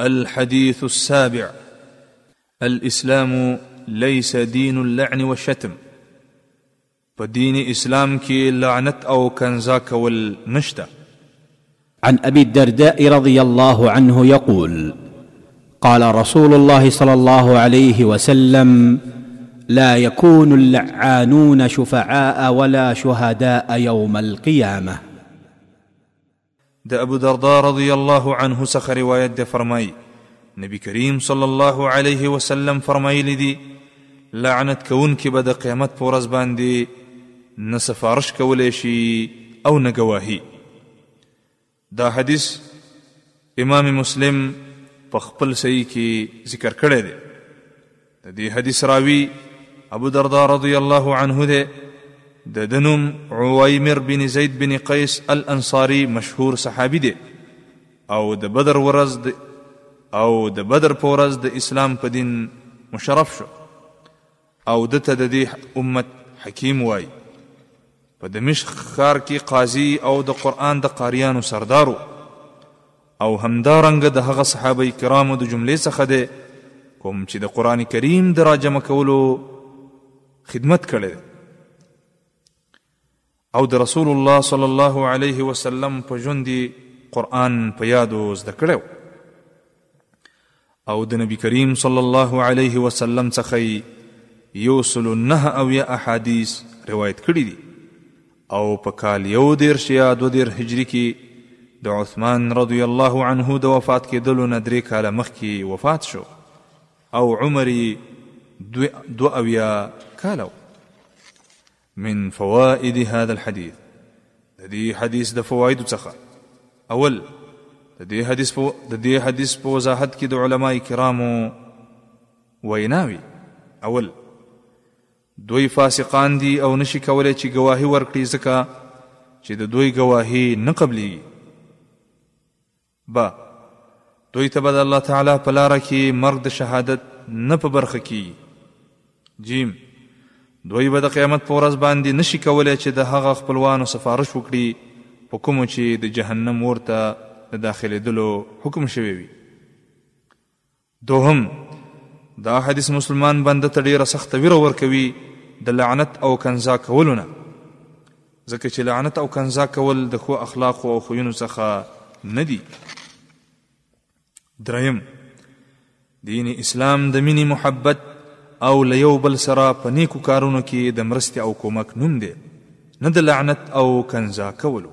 الحديث السابع الاسلام ليس دين اللعن والشتم فدين اسلام كي لعنت او كنزاك کول عن ابي الدرداء رضي الله عنه يقول قال رسول الله صلى الله عليه وسلم لا يكون اللعانون شفعاء ولا شهداء يوم القيامه د ابو درداء رضی الله عنه څخه روایت ده فرمای نبی کریم صلی الله علیه وسلم فرمایلی دی لعنت کوونکي به د قیامت په ورځ باندې نه سفارش کولی شي او نه ګواهي دا حدیث امام مسلم په خپل صحیح کې ذکر کړی دی د دې حدیث راوی ابو درداء رضی الله عنه ده د دنوم عویمر بن زید بن قیس الانصاری مشهور صحابی ده او د بدر ورځ د او د بدر په ورځ د اسلام په دین مشرف شو او د ته د دې امت حکیم وای په دمشق ښار کې قاضي او د قران د قاریانو سردارو او همدا رنګ د هغه صحابه کرامو د جملې څخه دی کوم چې د قران کریم د راجمع کولو خدمت کړي او د رسول الله صلی الله علیه وسلم په ژوند قرآن په یادو زده کړو او د نبی کریم صلی الله علیه وسلم څخه یو سل نه اویا احادیث روایت کړي دي او په کال یو دیر شیا دو دیر هجری کې د عثمان رضی الله عنه د وفات کېدلو نه درې کاله مخکې وفات شو او عمر یې دو اویا کاله من فوائد هذا الحديث د دې حدیث د فوائد څخه اول د دې حدیث په د دې حدیث په وضاحت کې د علما کرامو ویناوي اول دوی فاسقان دي او نشي کولای چې گواهی ورکړي ځکه چې د دوی گواهی نه قبلي به دوی ته به د الله تعالی په لاره کې مرګ د شهادت نه په برخه کېږي. جیم دوی به د قیامت په ورځ باندې نشي کولی چې د هغه خپلوانو سفارش وکړي په کومو چې د جهنم اور ته د داخلېدلو حکم شوی وي. دوهم، دا حدیث مسلمان بنده ته ډېره سخته ویره ورکوي د لعنت او کنځا کولو نه، ځکه چې لعنت او کنځا کول د ښو اخلاقو او خویونو څخه نه دي. دریم، دین اسلام د مینې، محبت او له یو بل سره په نیکو کارونو کې د مرستې او کومک نوم دی، نه د لعنت او کنځا کولو.